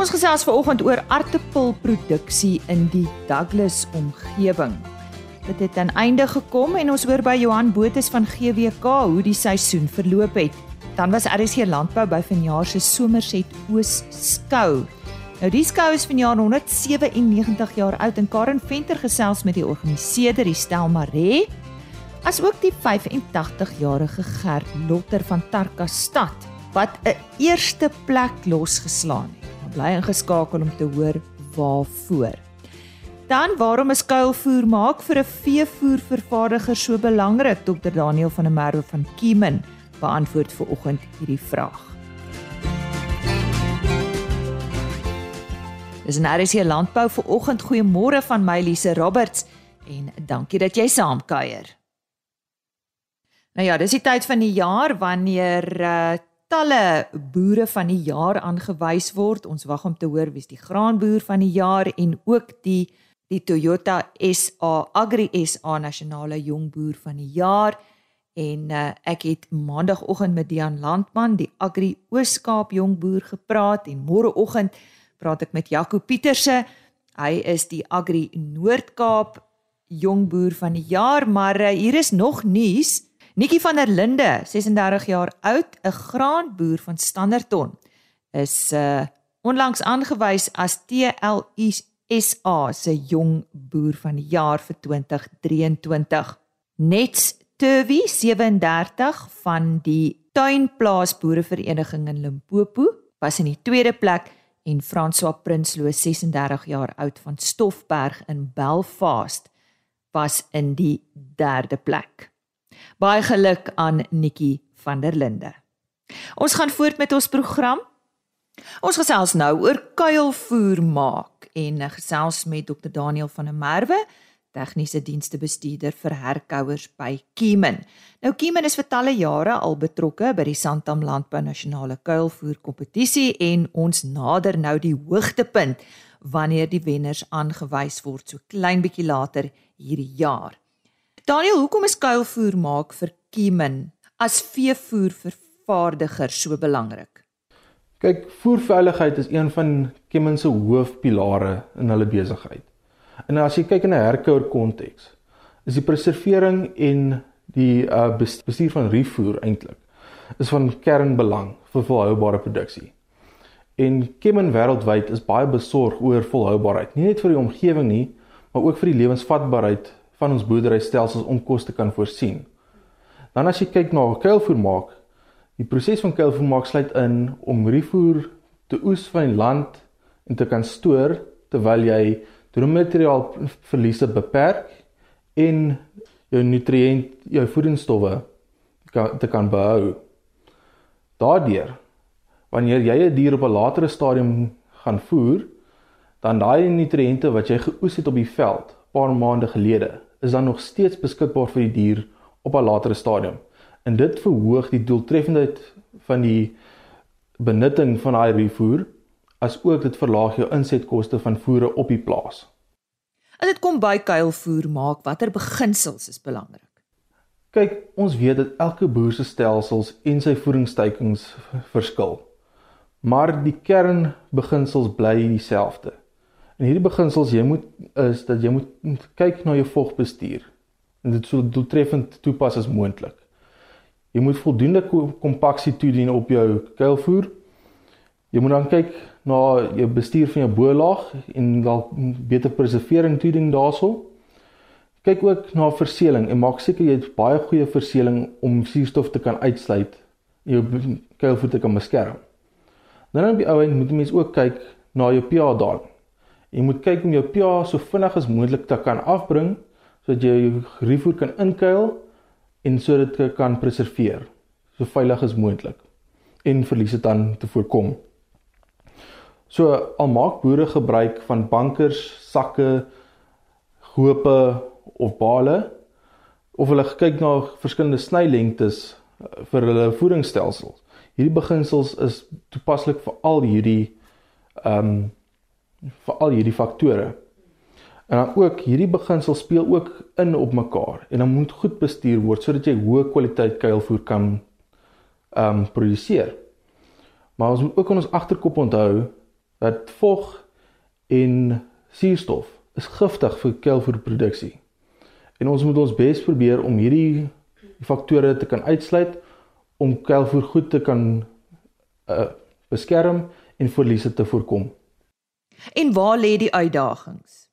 Ons gesels vanoggend oor aartappelproduksie in die Douglas omgewing. Dit het aan einde gekom en ons hoor by Johan Botus van GWK hoe die seisoen verloop het. Dan was RSC Landbou by vanjaar se Somerset Oos skou. Nou die skou is vanjaar 197 jaar oud en Karen Venter gesels met die organiseerder, Stel Maree, asook die 85-jarige Gert Lotter van Tarkastad wat 'n eerste plek losgeslaan het. Bly ingeskakel om te hoor waarvoor. Dan waarom is kuilvoer maak vir 'n veevoervervaardiger so belangrik? Dr Daniel van der Merwe van Kiemen beantwoord ver oggend hierdie vraag. Dis 'n RC landbou vir oggend. Goeiemôre van my Lise Roberts en dankie dat jy saamkuier. Nou ja, dis die tyd van die jaar wanneer uh, talle boere van die jaar aangewys word. Ons wag om te hoor wie's die graanboer van die jaar en ook die die Toyota SA Agri SA nasionale jong boer van die jaar. En uh, ek het maandagooggend met Dian Landman die Agri Ooskaap jong boer gepraat en môreoggend praat ek met Jaco Pieterse. Hy is die Agri Noord-Kaap jong boer van die jaar maar uh, hier is nog nuus Nikki van der Linde 36 jaar oud 'n graanboer van Standerton is uh, onlangs aangewys as TLI SA se jong boer van die jaar vir 2023. Nets Turvy 37 van die Tuinplaas Boerevereniging in Limpopo was in die tweede plek en François Prinsloo 36 jaar oud van Stoffberg in Belfast was in die derde plek. Baie geluk aan Nikki van der Linde. Ons gaan voort met ons program. Ons gesels nou oor kuilvoer maak en gesels met Dr Daniel van der Merwe, tegniese dienste bestuurder vir herkouers by Kiemen. Nou Kiemen is vir talle jare al betrokke by die Santam Landbou Nasionale Kuilvoer Kompetisie en ons nader nou die hoogtepunt wanneer die wenners aangewys word so klein bietjie later hierdie jaar. Daniel, hoekom is kuilvoer maak vir Kiemen as veevoer vervaardiger so belangrik? Kyk, voerveiligheid is een van Kemen se hoofpilare in hulle besigheid. En as jy kyk in 'n herkouer konteks, is die preservering en die uh, bestuur van rifoer eintlik is van kernbelang vir volhoubare produksie. En Kemen wêreldwyd is baie besorg oor volhoubaarheid, nie net vir die omgewing nie, maar ook vir die lewensvatbaarheid van ons boerderystelsels om kos te kan voorsien. Dan as jy kyk na kuilvoer maak, Die proses van kuilvoer maak sluit in om rifoer te oes van die land en te kan stoor terwyl jy droommateriaal verliese beperk en jou nutriënt jou voedingsstowwe te kan behou. Daardeur wanneer jy 'n dier op 'n latere stadium gaan voer, dan daai nutriënte wat jy geoes het op die veld paar maande gelede, is dan nog steeds beskikbaar vir die dier op 'n latere stadium en dit verhoog die doeltreffendheid van die benutting van daai refoer as ook dit verlaag jou insetkoste van voere op die plaas. As dit kom by kuilvoer maak, watter beginsels is belangrik? Kyk, ons weet dat elke boer se stelsels en sy voedingsteikings verskil. Maar die kernbeginsels bly dieselfde. En hierdie beginsels jy moet is dat jy moet kyk na jou vogbestuur en dit so doeltreffend toepas as moontlik. Jy moet voldoende kompaksie toedien op jou kuilvoer. Jy moet dan kyk na jou bestuur van jou bo-laag en dalk beter preservering toedien daarso. Kyk ook na verseeling en maak seker jy het baie goeie verseeling om suurstof te kan uitsluit en jou kuilvoer te kan beskerm. Dan op die ou end moet jy mens ook kyk na jou pH daling. Jy moet kyk om jou pH so vinnig as moontlik te kan afbring sodat jy jou rifoer kan inkuil en sodat dit kan preserveer so veilig as moontlik en verliese dan te voorkom. So al maak boere gebruik van bankers, sakke, hope of bale of hulle kyk na verskillende snylengtes eh, vir hulle voedingsstelsels. Hierdie beginsels is toepaslik vir al hierdie ehm um, vir al hierdie faktore. En dan ook hierdie beginsel speel ook in op mekaar en dan moet goed bestuur word sodat jy hoë kwaliteit kuilvoer kan ehm um, produseer. Maar ons moet ook in ons agterkop onthou dat vog en suurstof is giftig vir kuilvoerproduksie. En ons moet ons bes probeer om hierdie faktore te kan uitsluit om kuilvoer goed te kan uh, beskerm en verliese te voorkom. En waar lê die uitdagings?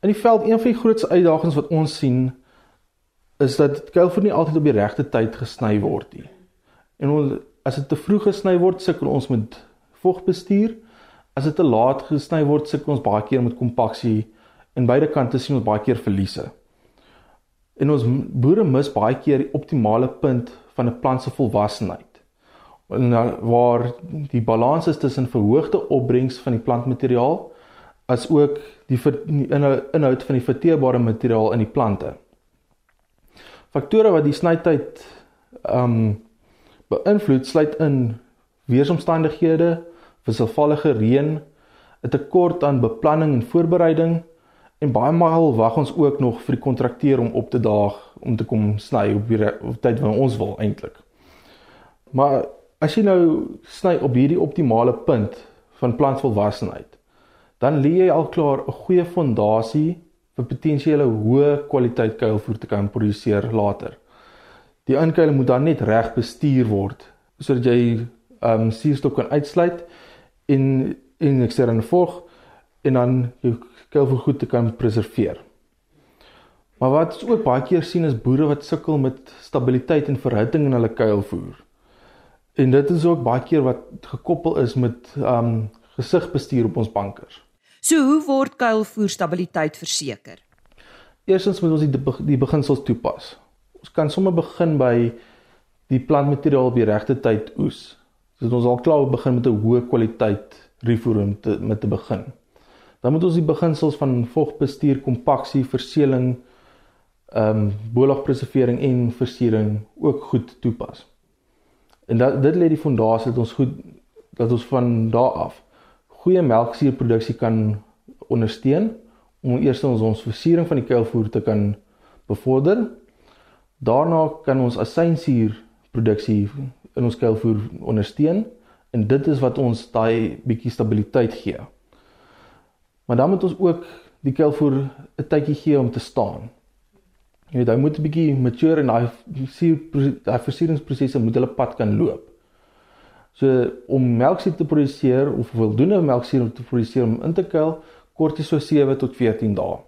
In die veld een van die grootste uitdagings wat ons sien is dat kuilvoer nie altyd op die regte tyd gesny word nie. En ons, as dit te vroeg gesny word, sukkel ons met vogbestuur. As dit te laat gesny word, sukkel ons baie keer met kompaksie en beide kante sien ons baie keer verliese. En ons boere mis baie keer die optimale punt van 'n plant se volwassenheid. En waar die balans is tussen verhoogde opbrengs van die plantmateriaal as ook die inhoud van die verteerbare materiaal in die plante. Faktore wat die snytyd ehm um, beïnvloed sluit in weeromstandighede, wisselvallige reën, 'n tekort aan beplanning en voorbereiding en baie maal wag ons ook nog vir die kontrakteur om op te daag om te kom sny op die tyd wanneer ons wil eintlik. Maar as jy nou sny op hierdie optimale punt van plantvolwassenheid, dan lê jy al klaar 'n goeie fondasie vir potensiële hoë kwaliteit kuilvoer te kan produseer later. Die inkuile moet dan net reg bestuur word sodat jy ehm um, suurstof kan uitsluit en en eksterne vog en dan jou kuilvoer goed te kan preserveer. Maar wat ons ook baie keer sien is boere wat sukkel met stabiliteit en verhitting in hulle kuilvoer. En dit is ook baie keer wat gekoppel is met ehm um, gesigbestuur op ons bankers. So hoe word kuilvoer stabiliteit verseker? Eerstens moet ons die die beginsels toepas. Ons kan sommer begin by die plantmateriaal op die regte tyd oes. Sodat ons al klaar begin met 'n hoë kwaliteit rifoer om te met te begin. Dan moet ons die beginsels van vogbestuur, kompaksie, verseeling, ehm um, boelagpreservering en versiering ook goed toepas. En dat dit lê die fondasie dat ons goed dat ons van daar af goeie melksuurproduksie kan ondersteun om eers ons ons versiering van die kuilvoer te kan bevorder. Daarna kan ons asynsuurproduksie in ons kuilvoer ondersteun en dit is wat ons daai bietjie stabiliteit gee. Maar dan moet ons ook die kuilvoer 'n tydjie gee om te staan. Jy weet, hy moet 'n bietjie mature en daai daai versieringsprosesse moet hulle pad kan loop. So om melksuur te produseer of voldoende melksuur te produseer om in te kuil, kort jy so 7 tot 14 dae.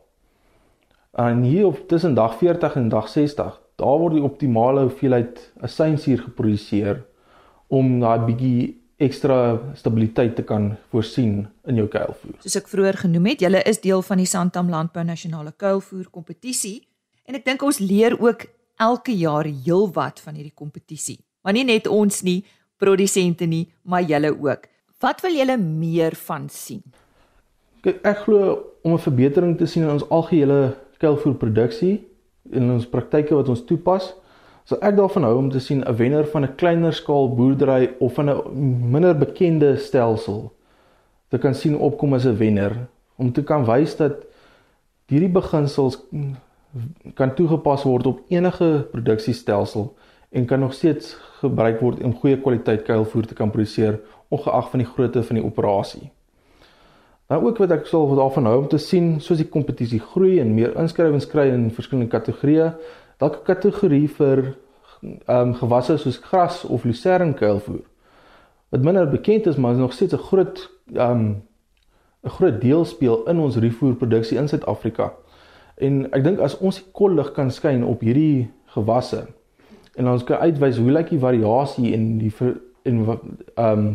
En hier op tussen dag 40 en dag 60, daar word die optimale hoeveelheid asynsuur geproduseer om daai bietjie ekstra stabiliteit te kan voorsien in jou kuilvoer. Soos ek vroeër genoem het, julle is deel van die Santam Landbou Nasionale Kuilvoer Kompetisie en ek dink ons leer ook elke jaar heelwat van hierdie kompetisie. Maar nie net ons nie, produsente nie, maar julle ook. Wat wil julle meer van sien? Kyk, ek glo om 'n verbetering te sien in ons algehele kuilvoerproduksie en ons praktyke wat ons toepas, sal ek daarvan hou om te sien 'n wenner van 'n kleiner skaal boerdery of van 'n minder bekende stelsel te kan sien opkom as 'n wenner om te kan wys dat hierdie beginsels kan toegepas word op enige produksiestelsel en kan nog steeds gebruik word om goeie kwaliteit kuilvoer te kan produseer ongeag van die grootte van die operasie. Nou ook wat ek sal daarvan hou om te sien soos die kompetisie groei en meer inskrywings kry in verskillende kategorieë, 'n kategorie vir ehm um, gewasse soos gras of lucerne kuilvoer. Wat minder bekend is, maar is nog steeds 'n groot ehm um, 'n groot deel speel in ons rifoerproduksie in Suid-Afrika. En ek dink as ons die kollig kan skyn op hierdie gewasse en ons kan uitwys hoe lyk die variasie en die ver, en wat ehm um,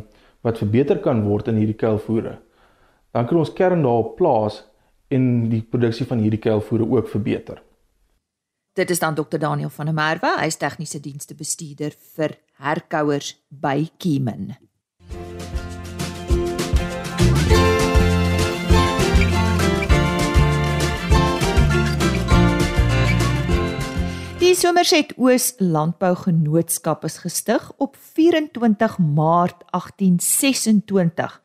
wat verbeter kan word in hierdie kuilvoere. Dan kan ons kern daarop plaas en die produksie van hierdie kuilvoere ook verbeter. Dit is dan Dr Daniel van der Merwe, hy is tegniese dienste bestuurder vir herkouers by Kiemen. Die Somerset Oos Landbougenootskap is gestig op 24 Maart 1826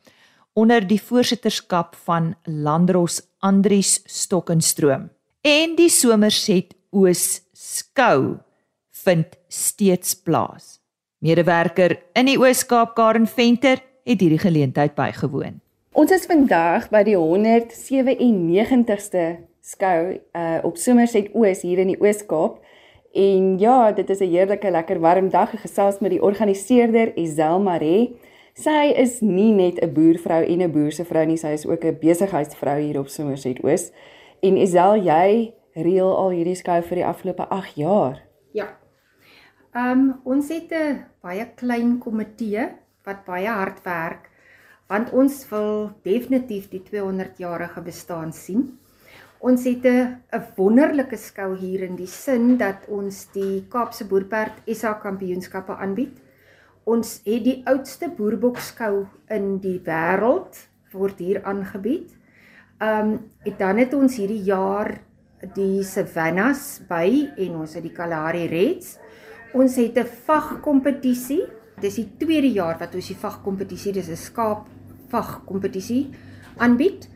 onder die voorsitterskap van Landros Andries Stokkenstroom. En die Somerset Oos Skou vind steeds plaas. Medewerker in die Oos-Kaap Karen Venter het hierdie geleentheid bygewoon. Ons is vandag by die 197ste skou uh op Somerset Oos hier in die Oos-Kaap. En ja, dit is 'n heerlike lekker warm dag gesels met die organiseerder Isel Maree. Sy is nie net 'n boervrou en 'n boer se vrou nie, sy is ook 'n besigheidsvrou hier op Somerset Oos. En Isel, jy reël al hierdie skou vir die afgelope 8 jaar. Ja. Ehm um, ons het 'n baie klein komitee wat baie hard werk want ons wil definitief die 200 jarige bestaan sien. Ons het 'n wonderlike skou hier in die sin dat ons die Kaapse Boerperd SA Kampioenskappe aanbied. Ons het die oudste boerbokskou in die wêreld word hier aangebied. Um, en dan het ons hierdie jaar die Savannas by en ons het die Kalahari Reds. Ons het 'n vagkompetisie. Dis die tweede jaar wat ons die vagkompetisie, dis 'n skaap vagkompetisie aanbied.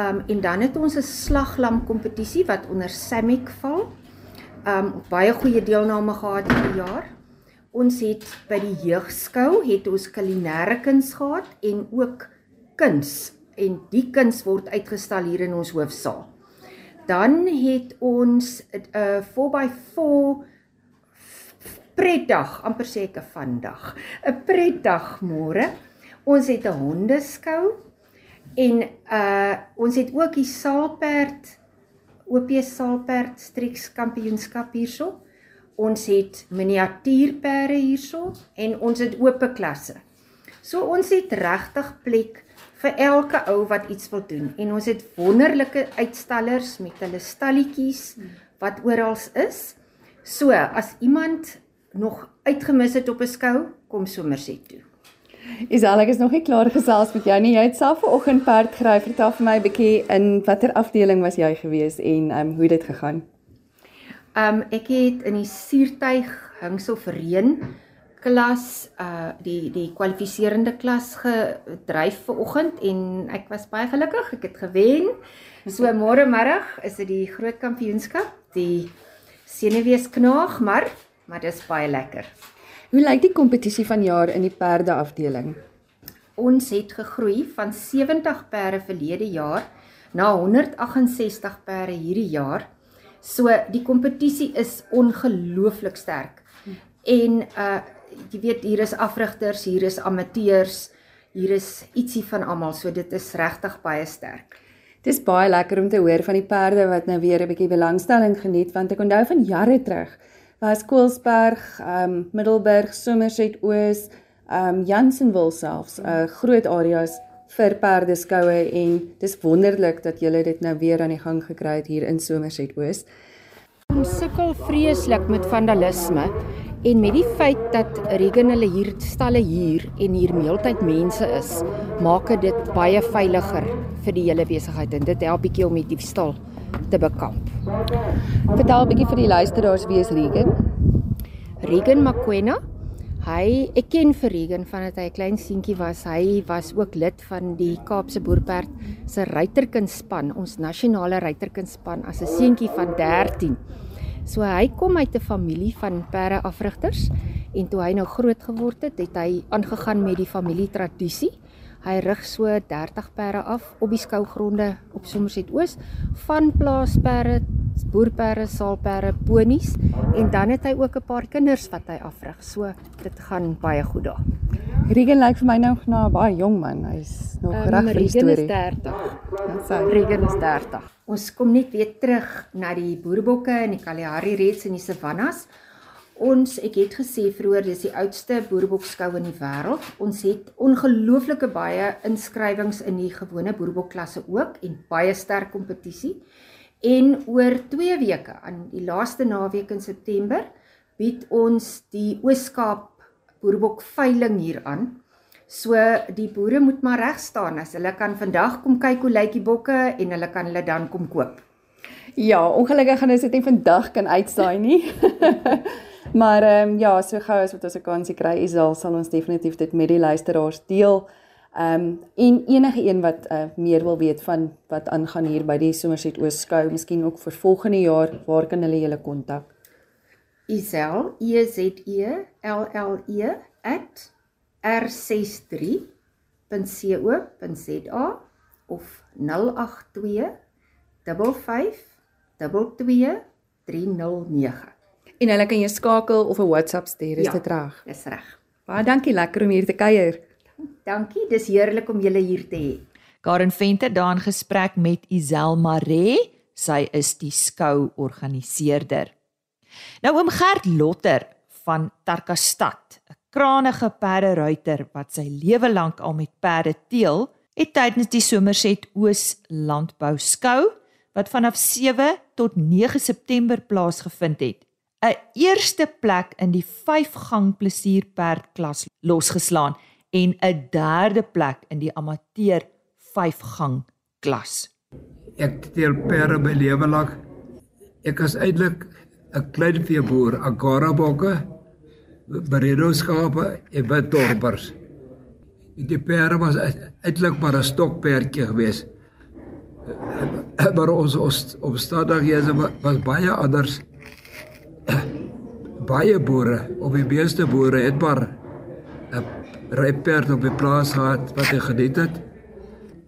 Um en dan het ons 'n slaglam kompetisie wat onder Samick val. Um baie goeie deelname gehad hierdie jaar. Ons het by die jeugskou het ons kulinaire kuns gehad en ook kuns en die kuns word uitgestal hier in ons hoofsaal. Dan het ons 'n uh, 4x4 pretdag, amper sê ek 'n vandag. 'n Pretdag môre. Ons het 'n hondeskou En uh ons het ook die Saalperd OP Saalperd Strix Kampioenskap hierso. Ons het miniatuurperde hierso en ons het oop klasse. So ons het regtig plek vir elke ou wat iets wil doen en ons het wonderlike uitstallers met hulle stalletjies wat oral is. So as iemand nog uitgemis het op 'n skou, kom sommer sê toe. Isal, ek is nog nie klaar gesels met jou nie. Jy het self vanoggend perd gery. Vertel vir my 'n bietjie in watter afdeling was jy gewees en ehm um, hoe dit gegaan? Ehm um, ek het in die suurtuig hingsel vereen klas uh die die kwalifiserende klas gedryf vanoggend en ek was baie gelukkig. Ek het gewen. So môre middag is dit die groot kampioenskap. Die senuwees knaag, maar maar dis baie lekker. Hoe lyk die kompetisie van jaar in die perde afdeling? Ons het gegroei van 70 perde verlede jaar na 168 perde hierdie jaar. So die kompetisie is ongelooflik sterk. En uh jy weet hier is afrigters, hier is amateurs, hier is ietsie van almal, so dit is regtig baie sterk. Dis baie lekker om te hoor van die perde wat nou weer 'n bietjie belangstelling geniet want ek onthou van jare terug was Koelsberg, ehm um, Middelburg, Somerset Oos, ehm um, Jansenwil selfs, 'n uh, groot areas vir perdeskoue en dis wonderlik dat julle dit nou weer aan die gang gekry het hier in Somerset Oos. Ons sukkel vreeslik met vandalisme en met die feit dat Regen hulle hier stalle hier en hier meeltyd mense is, maak dit baie veiliger vir die hele besigheid en dit help bietjie om die diefstal te bekamp. Vertel 'n bietjie vir die luisteraars wie is Regan? Regan Makwena. Hy ek ken vir Regan vandat hy 'n klein seentjie was. Hy was ook lid van die Kaapse Boerperd se ruiterkundspan, ons nasionale ruiterkundspan as 'n seentjie van 13. So hy kom uit 'n familie van perde afrigters en toe hy nou groot geword het, het hy aangegaan met die familietradisie Hy rig so 30 perde af op die skougronde op Somerset Oos van plaasperde, boerperde, saalperde, ponies en dan het hy ook 'n paar kinders wat hy afrig. So dit gaan baie goed daar. Regen lyk vir my nou na 'n baie jong man. Hy's nog um, reg vir die storie. Regen is 30. Ja, Regen is 30. Ons kom net weer terug na die boerbokke en die Kalahari Reds en die Savannas. Ons ek het gesê vroeër dis die oudste boerbokskou in die wêreld. Ons het ongelooflike baie inskrywings in die gewone boerbokklasse ook en baie sterk kompetisie. En oor 2 weke aan die laaste naweek in September bied ons die Ooskaap boerbok veiling hier aan. So die boere moet maar reg staan as hulle kan vandag kom kyk hoe lyk die bokke en hulle kan hulle dan kom koop. Ja, ongelukkig gaan ons dit nie vandag kan uitsaai nie. Maar ehm um, ja, so gou as wat ons 'n kansie kry, Isal sal ons definitief dit met die luisteraars deel. Ehm um, en enige een wat uh, meer wil weet van wat aangaan hier by die Somerset Oos skou, miskien ook vir volgende jaar, waar kan hulle julle kontak? Isel, E Z E L L E @ r63 www.rsg.co.za of 082 55 22309. En hulle kan jou skakel of 'n WhatsApp stuur, is Ja. dit reg? Dis reg. Baie dankie, lekker om hier te kuier. Dankie, dis heerlik om julle hier te hê. Karen Venter daar in gesprek met Isel Maree, sy is die skou organiseerder. Nou oom Gert Lotter van Tarkastad, 'n kranige perderuiter wat sy lewe lank al met perde teel, het tydens die Somerset Oos Landbou Skou wat vanaf 7 tot 9 September plaasgevind het, 'n eerste plek in die 5-gang plesierperdklas losgeslaan en 'n derde plek in die amateur 5-gang klas. Ek teel perde by lewe lank. Ek is eintlik 'n klein veeboer, agora bokke, beredo skape en witdorpers. Die perde was eintlik maar 'n stokperdjie geweest. Maar ons ons omstandighede wa- was baie anders. Baie boere, op die meeste boere het maar 'n ryperd op die plaas gehad wat hy geniet het.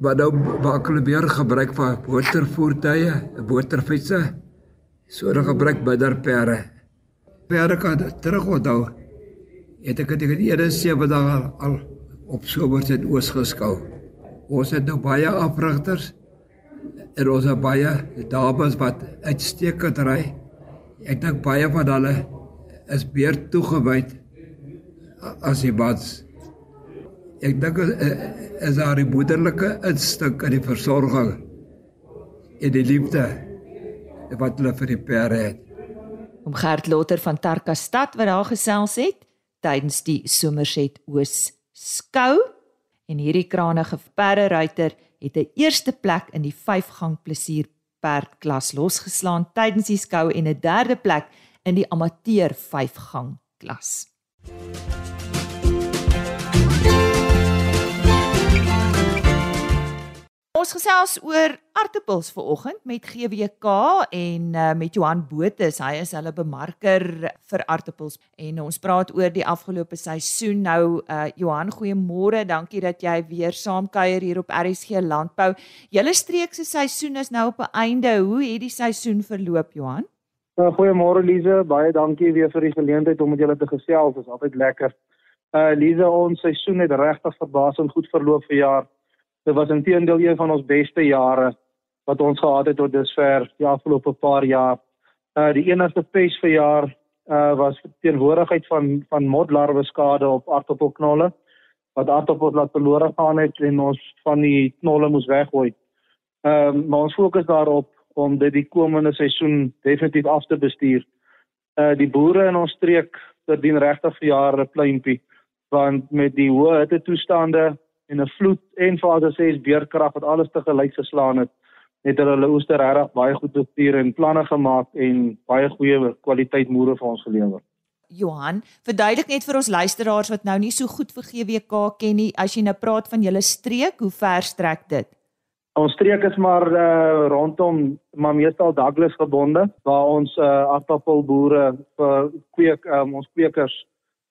Maar nou maak hulle meer gebruik van motorvoertuie, motorfietsse. So hulle gebruik minder perde. Perde kan terug onthou. Het ek dit die eerste sewe dae al, al op somers in oos geskou. Ons het nou baie afrigters en ons het baie dames wat uitstekend ry. Ek dink baie van hulle is meer toegewyd as die mans. Ek dink eh, is daar die moederlike instink in die versorging en die liefde wat hulle vir die perde het. Om Gert Lotter van Tarkastad wat daar gesels het tydens die Somerset Oos skou en hierdie kranige perderuiter het 'n eerste plek in die 5-gang plesier perdklas losgeslaan tydens die skou en 'n derde plek in die amateur 5-gang klas. Ons gesels oor aartappels vanoggend met GWK en uh, met Johan Botha. Hy is hulle bemarker vir aartappels en ons praat oor die afgelope seisoen. Nou uh, Johan, goeiemôre. Dankie dat jy weer saamkuier hier op RSG Landbou. Julle streek se seisoen is nou op 'n einde. Hoe het die seisoen verloop, Johan? Uh, Goeiemôre Lize, baie dankie weer vir die geleentheid om met julle te gesels. Dit is altyd lekker. Uh Lize, ons seisoen het regtig verbaasend goed verloop vir jaar. Dit was intedeel een van ons beste jare wat ons gehad het tot dusver die afgelope paar jaar. Uh die enigste pes vir jaar uh was teenwoordigheid van van motlarwe skade op aardappelknolle wat aardappels laat verlore gaan het en ons van die knolle moes weggooi. Ehm um, maar ons fokus daarop om dit die komende seisoen definitief af te bestuur. Uh die boere in ons streek verdien regtig vir jare 'n pluimpie want met die hoë hitte toestande en 'n vloed en fase 6 beerkrag wat alles te gelyk geslaan het, het hulle hulle oester regtig baie goed bestuur en planne gemaak en baie goeie kwaliteit moere vir ons gelewer. Johan, verduidelik net vir ons luisteraars wat nou nie so goed vir GWK ken nie, as jy nou praat van julle streek, hoe ver strek dit? Ons streek is maar uh, rondom maar meestal Douglas gebonde waar ons uh, aardappelboere vir kweek um, ons kweekers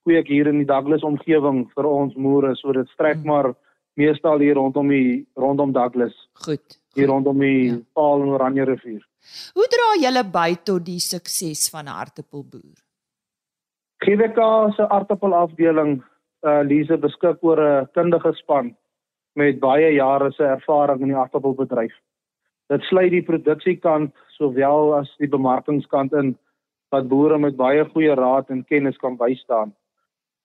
kweek hier in die Douglas omgewing vir ons moere so dit strek Hmm. maar meestal hier rondom die rondom Douglas Goed. hier rondom die Ja. Paul en Oranje rivier. Hoe dra julle by tot die sukses van 'n aartappelboer? GWK se aardappelafdeling uh, Lise beskik oor 'n kundige span met baie jare se ervaring in die aardappelbedryf. Dit sluit die produksiekant sowel as die bemarkingskant in wat boere met baie goeie raad en kennis kan bystaan.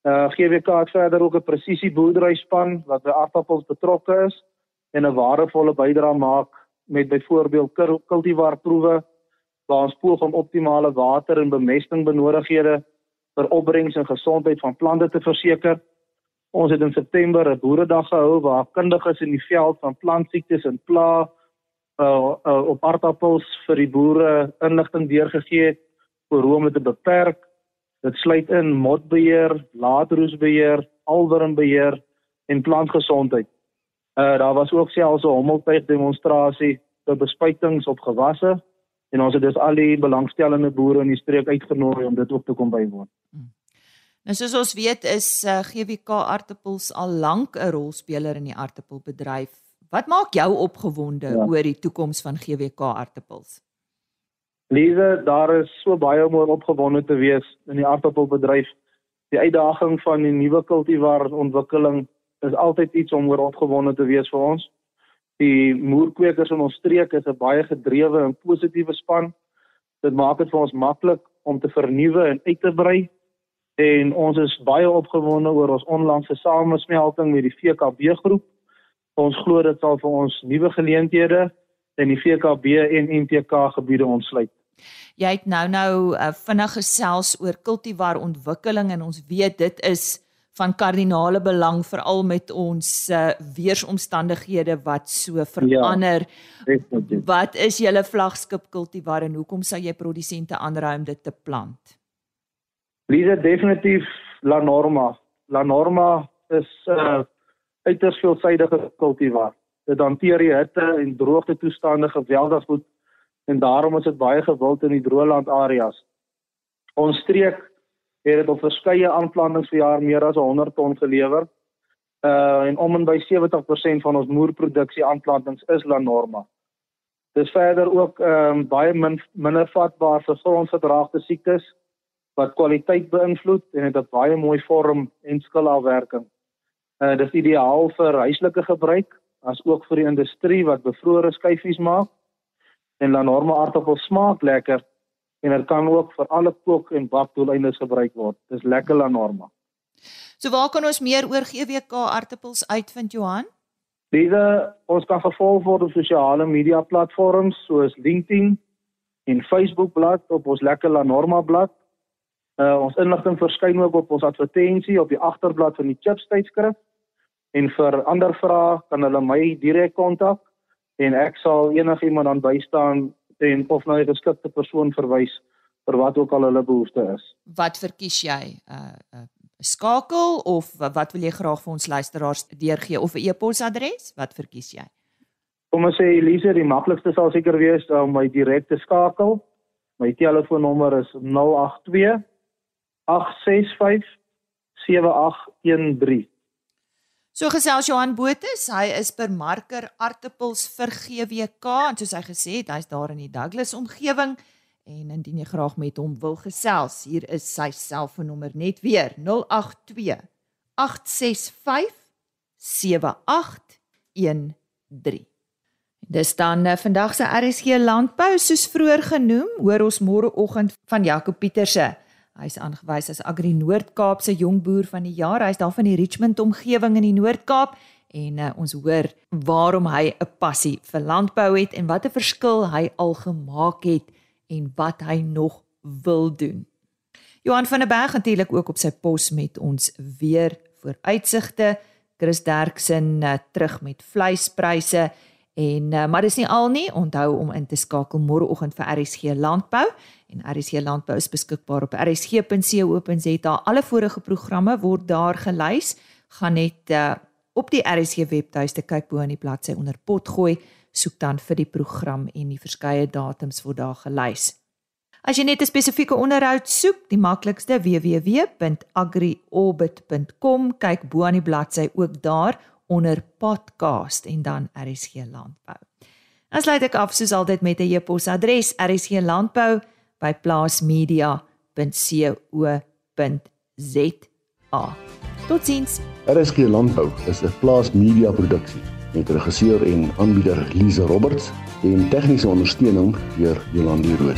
Uh GWK het verder ook 'n presisieboerderyspan wat by aardappels betrokke is en 'n waardevolle bydrae maak met byvoorbeeld kul- kultivarproewe waar ons poog om optimale water en bemestingbenodigdhede vir opbrengs en gesondheid van plante te verseker. Ons het in September 'n boeredag gehou waar kundiges in die veld van plantsiektes en pla uh, uh op aardappels vir die boere inligting deurgegee het oor hoe om dit te beperk. Dit sluit in motbeheer, laadroesbeheer, alwurmbeheer en plantgesondheid. Uh daar was ook selfs 'n hommeltuig demonstrasie vir bespuitings op gewasse en ons het dus al die belangstellende boere in die streek uitgenooi om dit ook te kom bywoon. Nou soos ons weet is uh, GWK aartappels al lank 'n rolspeler in die aartappelbedryf. Wat maak jou opgewonde ja. oor die toekoms van GWK aartappels? Lise, daar is so baie om oor opgewonde te wees in die aardappelbedryf. Die uitdaging van die nuwe kultivar ontwikkeling is altyd iets om oor opgewonde te wees vir ons. Die moerkweekers in ons streek is 'n baie gedrewe en positiewe span. Dit maak dit vir ons maklik om te vernuwe en uit te brei. En ons is baie opgewonde oor ons onlangse samesmelting met die VKB groep. Ons glo dit sal vir ons nuwe geleenthede in die VKB en NTK gebiede ontsluit. Jy het nou nou uh, vinnig gesels oor kultivar ontwikkeling en ons weet dit is van kardinale belang veral met ons uh, weeromstandighede wat so verander. Ja, wat is julle vlaggenskap kultivar en hoekom sou jy produsente aanraai om dit te plant? Lise definitief La Norma. La Norma is 'n uh, uiters veelsidige kultivar dit hanteer die hitte en droogte toestande geweldig goed en daarom is dit baie gewild in die droëland areas. Ons streek het dit op verskeie aanplantings vir jaar meer as 100 ton gelewer. Uh en om en by 70% van ons moerproduksie aanplantings is La Norma. Dis verder ook ehm um, baie min minder vatbaar vir grondverdraagde siektes wat kwaliteit beïnvloed en het 'n baie mooi vorm en skilafwerking. Uh dis ideaal vir huislike gebruik as ook vir die industrie wat bevrore skyfies maak. En La Norma aardappel smaak lekker en dit kan ook vir alle kook en bakdoeleindes gebruik word. Dis lekker La Norma. So waar kan ons meer oor GWK aardappels uitvind Johan? Diese ons kan gevolg word op sosiale media platforms soos LinkedIn en Facebook bladsy op ons lekker La Norma blad. Uh, ons inligting verskyn ook op ons advertensie op die agterblad van die Chips tydskrif en vir ander vrae kan hulle my direk kontak en ek sal enigiemand dan bystaan en of na 'n geskikte persoon verwys vir wat ook al hulle behoefte is. Wat verkies jy? 'n uh, uh, skakel of wat wil jy graag vir ons luisteraars deurgee of 'n e-posadres? Wat verkies jy? Kom ons sê Elise, die maklikste sal seker wees om my direk te skakel. My telefoonnommer is 082 865 7813. So gesels Johan Botha, hy is bemarker aartappels vir GWK en soos hy gesê het, hy's daar in die Douglas omgewing en indien jy graag met hom wil gesels, hier is sy selfoonnommer net weer 082 865 7813. Dis dan uh, vandag se RSG landbou soos vroeër genoem, hoor ons môreoggend van Jaco Pieterse. Hy's aangewys as Agri Noord-Kaap se jong boer van die jaar. Hy's daar van die Richmond omgewing in die Noord-Kaap en uh, ons hoor waarom hy 'n passie vir landbou het en wat 'n verskil hy al gemaak het en wat hy nog wil doen. Johan van der Berg natuurlik ook op sy pos met ons weer vooruitsigte. Chris Derksen uh, terug met vleispryse en uh, maar dis nie al nie. Onthou om in te skakel môreoggend vir RSG Landbou en RSG Landbou is beskikbaar op rsg.co.za. Alle vorige programme word daar gelys. Gaan net uh, op die RSG webtuiste kyk bo aan die bladsy onder potgooi, soek dan vir die program en die verskeie datums word daar gelys. As jy net 'n spesifieke onderhoud soek, die maklikste www.agriorbit.com, kyk bo aan die bladsy ook daar onder podcast en dan RSG Landbou. Dan sluit ek af soos altyd met 'n e-posadres rsglandbou@ by plaasmedia.co.za. Totsiens. RSG Landbou is 'n plaas media produksie met regisseur en aanbieder Lize Roberts en tegniese ondersteuning deur Jolande Rooi.